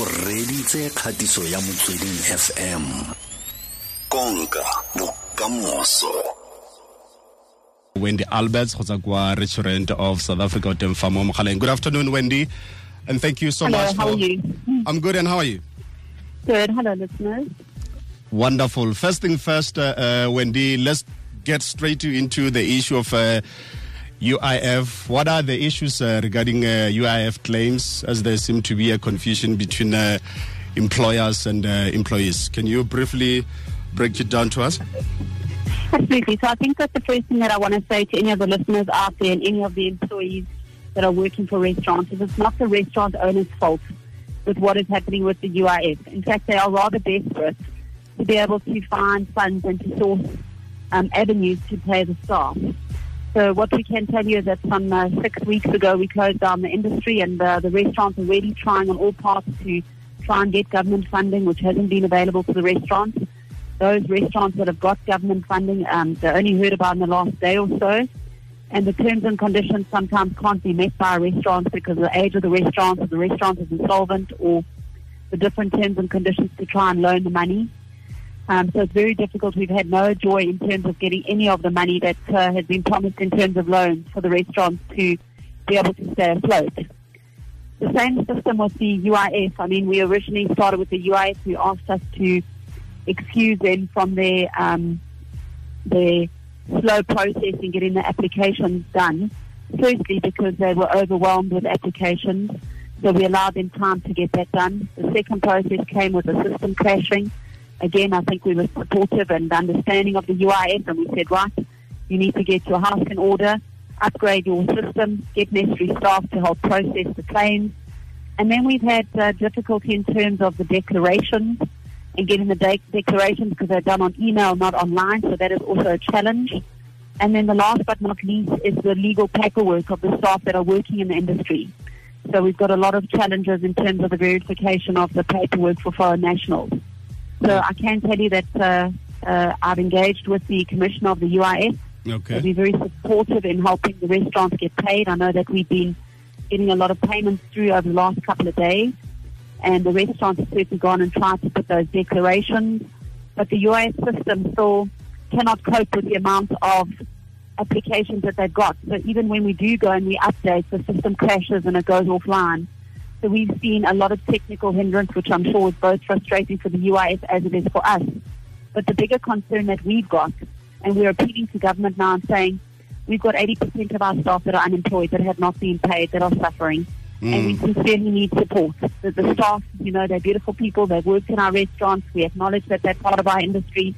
o reditse kgatiso ya motsweding fm konka bokamoso wendy alberts kgotsa kwa restaurant of south africa o teng fa mo mogaleng good afternoon wendy and thank you so Hello, much how are you? i'm good and how are you Good. Hello, listeners. Wonderful. First thing first, uh, uh, Wendy, let's get straight into the issue of uh, UIF. What are the issues uh, regarding uh, UIF claims, as there seem to be a confusion between uh, employers and uh, employees? Can you briefly break it down to us? Absolutely. So I think that the first thing that I want to say to any of the listeners out there and any of the employees that are working for restaurants is it's not the restaurant owner's fault with what is happening with the UIF. In fact, they are rather desperate to be able to find funds and to source um, avenues to pay the staff. So what we can tell you is that some uh, six weeks ago we closed down the industry and uh, the restaurants are really trying on all parts to try and get government funding, which hasn't been available to the restaurants. Those restaurants that have got government funding, um, they only heard about in the last day or so. And the terms and conditions sometimes can't be met by restaurants because of the age of the restaurant, or the restaurant is insolvent, or the different terms and conditions to try and loan the money. Um, so it's very difficult. We've had no joy in terms of getting any of the money that uh, has been promised in terms of loans for the restaurants to be able to stay afloat. The same system with the UIF. I mean, we originally started with the UIF. We asked us to excuse them from their um, their slow process in getting the applications done. Firstly, because they were overwhelmed with applications, so we allowed them time to get that done. The second process came with the system crashing. Again, I think we were supportive and understanding of the UIF, and we said, right, you need to get your house in order, upgrade your system, get necessary staff to help process the claims. And then we've had uh, difficulty in terms of the declarations and getting the de- declarations because they're done on email, not online, so that is also a challenge. And then the last but not least is the legal paperwork of the staff that are working in the industry. So we've got a lot of challenges in terms of the verification of the paperwork for foreign nationals. So I can tell you that uh, uh, I've engaged with the commissioner of the UIF. Okay. They'll be very supportive in helping the restaurants get paid. I know that we've been getting a lot of payments through over the last couple of days, and the restaurants have certainly gone and tried to put those declarations. But the UIF system still cannot cope with the amount of applications that they've got. So even when we do go and we update, the system crashes and it goes offline. So we've seen a lot of technical hindrance, which I'm sure is both frustrating for the UIF as it is for us. But the bigger concern that we've got, and we're appealing to government now and saying, we've got 80% of our staff that are unemployed, that have not been paid, that are suffering. And we mm. sincerely need support. The, the staff, you know, they're beautiful people. They've worked in our restaurants. We acknowledge that they're part of our industry.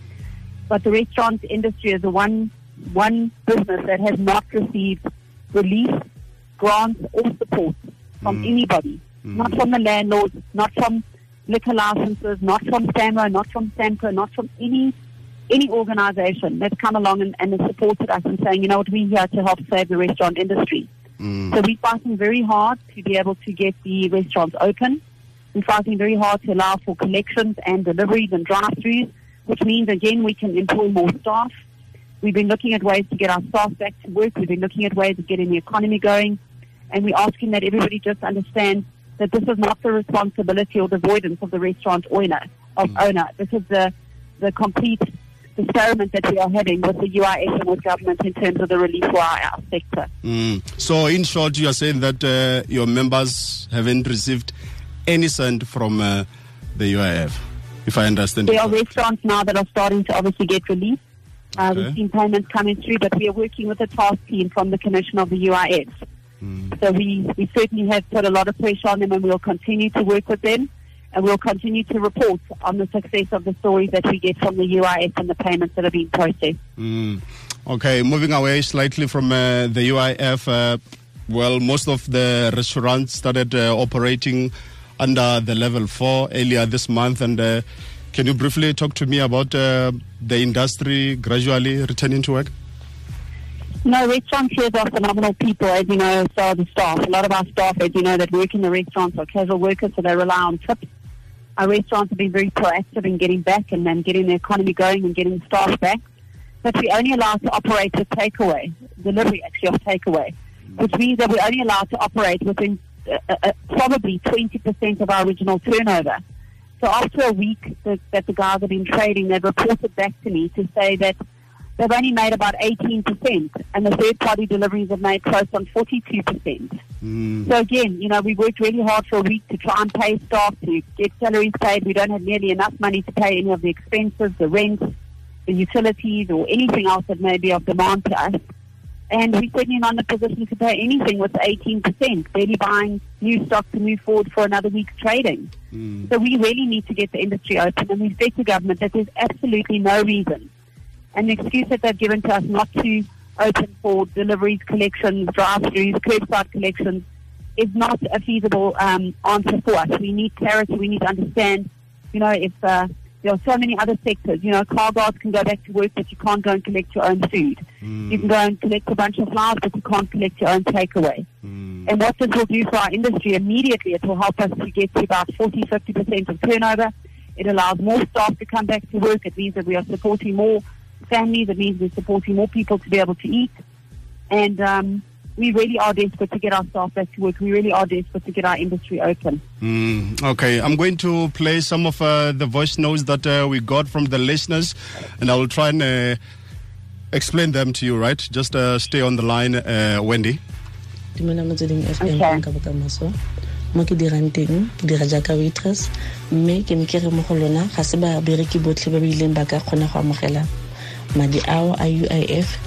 But the restaurant industry is the one one business that has not received relief, grants, or support from mm. anybody. Not from the landlords, not from liquor licenses, not from SAMRO, not from SAMCO, not from any any organization that's come along and, and has supported us and saying, you know what, we're here to help save the restaurant industry. Mm. So we're fighting very hard to be able to get the restaurants open. We're fighting very hard to allow for collections and deliveries and drive-throughs, which means again we can employ more staff. We've been looking at ways to get our staff back to work. We've been looking at ways of getting the economy going, and we're asking that everybody just understand that this is not the responsibility or the avoidance of the restaurant owner. Of owner, this is the the complete experiment that we are having with the UIF and with government in terms of the relief for our, sector. Mm. So, in short, you are saying that uh, your members haven't received any cent from uh, the UIF, if I understand There are correctly. restaurants now that are starting to obviously get relief. Uh, Okay. We've seen payments coming through, but we are working with a task team from the Commission of the UIF. So we, we certainly have put a lot of pressure on them and we'll continue to work with them and we'll continue to report on the success of the stories that we get from the UIF and the payments that are being processed. Mm. Okay, moving away slightly from uh, the UIF. Uh, well, most of the restaurants started uh, operating under the level four earlier this month. And uh, can you briefly talk to me about uh, the industry gradually returning to work? No, restaurateurs are phenomenal people, as you know, so are the staff. A lot of our staff, as you know, that work in the restaurants are casual workers, so they rely on tips. Our restaurants have been very proactive in getting back and then getting the economy going and getting staff back. But we're only allowed to operate with takeaway, delivery actually of takeaway, which means that we're only allowed to operate within uh, uh, probably 20% of our original turnover. So after a week that, that the guys have been trading, they've reported back to me to say that they've only made about 18%, and the third party deliveries have made close on 42%. Mm. So again, you know, we worked really hard for a week to try and pay staff, to get salaries paid. We don't have nearly enough money to pay any of the expenses, the rent, the utilities, or anything else that may be of demand to us. And we're certainly not in a position to pay anything with 18%, barely buying new stock to move forward for another week's trading. Mm. So we really need to get the industry open, and we've said to government that there's absolutely no reason. And the excuse that they've given to us not to open for deliveries, collections, drive-throughs, curbside collections is not a feasible um, answer for us. We need clarity. We need to understand, you know, if uh, there are so many other sectors, you know, car guards can go back to work, but you can't go and collect your own food. You can go and collect a bunch of flowers, but you can't collect your own takeaway. Mm. And what this will do for our industry immediately, it will help us to get to about 40, 50% of turnover. It allows more staff to come back to work. It means that we are supporting more families. It means we're supporting more people to be able to eat. And um, we really are desperate to get our staff back to work. We really are desperate to get our industry open. Mm, okay, I'm going to play some of uh, the voice notes that uh, we got from the listeners, and I will try and uh, explain them to you, right? Just uh, stay on the line, uh, Wendy. dumela motsweding Okay. mo ke dirang teng ke dira jaaka waitress mme ke ne ke re mo go lona ga se babereki botlhe ba ba ileng ba ka kgona go amogela madi ao a uif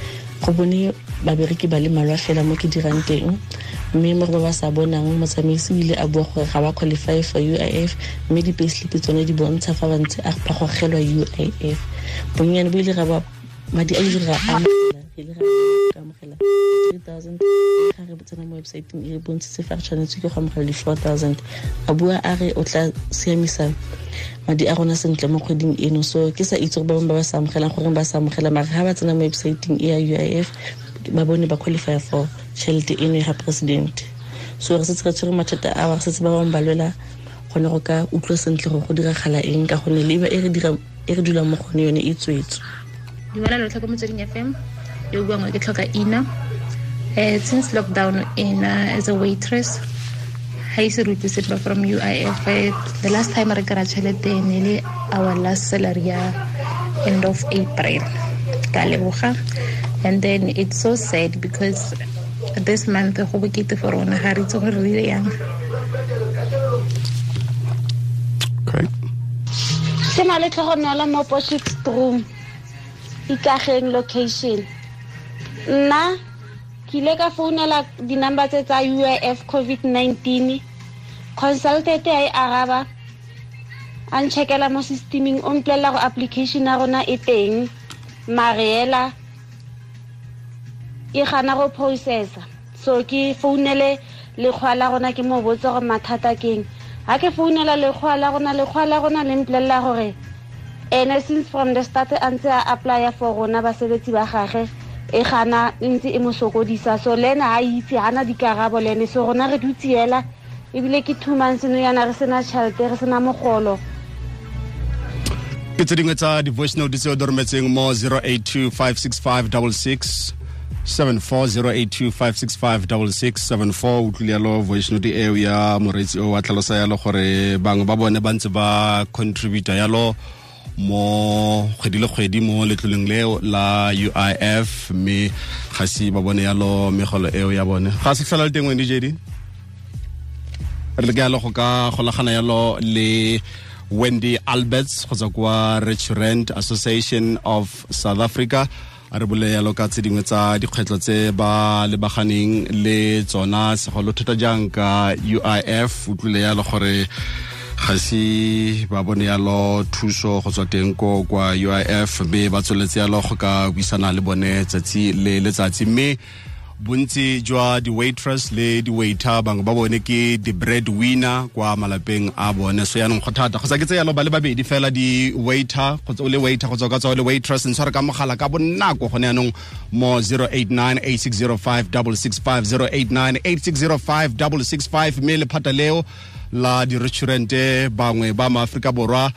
go bone babereki ba le malwa fela mo ke dirang teng. Mme mo ba ba sa bonang motsamaisi o ile a bua gore ga ba qualify for uif mme di-payslip tsone di bontsha fa ba ntse a ba gogelwa uif bonnyane bo ile ga ba madi a ile ga amogela re le ra ka amogela 3000 ga re tsena mo websiteng e re bontshitse fa re tshwanetse ke go amogela di-four thousand. A bua a re o tla siamisa madi a rona sentle mo kgweding eno. So ke sa itse gore ba bangwe ba ba sa amogelang goreng ba sa amogela mare ga ba tsena mo websiteng e ya u i f ba bone ba qualify for tšhelete eno ya president so re setse re tshwere mathata a re setse ba bangwe ba lwela gone go ka utlwa sentle gore go diragala eng ka gonne leba e e re dulang mo gone yone e tswetswe. Dumela lotlhe fm yo buang ke tlhoka ina uh, since lockdown in uh, as a waitress ga ise re utlwe sepe from uif eh, the last time re kry-a tšhelete ne le our last salary ya end of april. Ka leboga and then it's so sad because this month go bokete for rona ga re itse gore re ile yang. Okay. ke na le tlhogonolo mo potchefstroom ikageng location nna ke ile ka founela di-number tse tsa uif covid-19 consultant a e araba a ncheckela mo systeming o mpolelela go application ya rona e teng. Mareela e gana go processa. So ke founele lekgwa la rona ke mo botse gore mathata keng ga ke founela lekgwa la rona lekgwa la rona le mpolelela gore ene since from the start a ntse a applya for rona basebetsi ba gage e gana ntse e mosokodisa so le ene a itse gana dikarabo le ene. So rona re dutse ela ebile ke two months no yana re sena tšhelete re sena mogolo. Ke tse dingwe tsa di-voice note tseo di rometseng mo 082 565 74 utlwile yalo voice note eo ya moreetsi o wa tlhalosa yalo gore bangwe ba bone ba ntse ba contributor yalo mo kgwedi le kgwedi mo letloleng leo la uif mme ga se ba bone yalo megolo eo ya bone. Ga se tlhola le teng wene jd re le ka yalo go ka golagana yalo le wendy alberts go tswa kwa restaurant association of south africa. A re bole yalo ka tse dingwe tsa dikgwetlho tse ba lebaganeng le tsona. Segolo thata jang ka uif utlwile yalo gore ga se ba bone yalo thuso go tswa teng ko kwa uif mme ba tsweletse yalo go ka buisana le bone tsatsi le letsatsi. Mme bontsi jwa di-waitress le di-waiter bangwe ba bone ke di-bread winner kwa malapeng a bone. So yaanong go thata. Kgotsa ke tse yalo ba le babedi fela di-waiter kgotsa o le waiter kgotsa o ka tswa o le waitress ntshware ka mogala ka bonako gone yaanong mo 089 089 mme lephata leo la di-restaurante bangwe ba maaforika borwa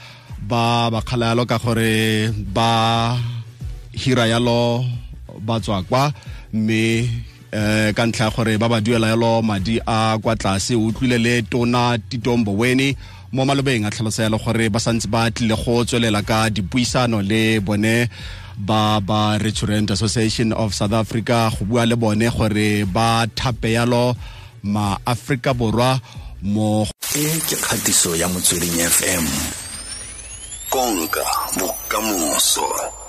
ba bakgala yalo ka gore ba hira yalo ba tswa kwa. Mme eh ka ntlha gore ba ba duela yalo madi a kwa tlase o utlwile le tona titombo weni mo malobeng a tlhalosa yalo gore ba santse ba tlile go tswelela ka dipuisano le bone ba ba restaurant association of south africa go bua le bone gore ba thape yalo ma-aforika borwa mo e ke kgatiso ya motsweding fm konka bokamoso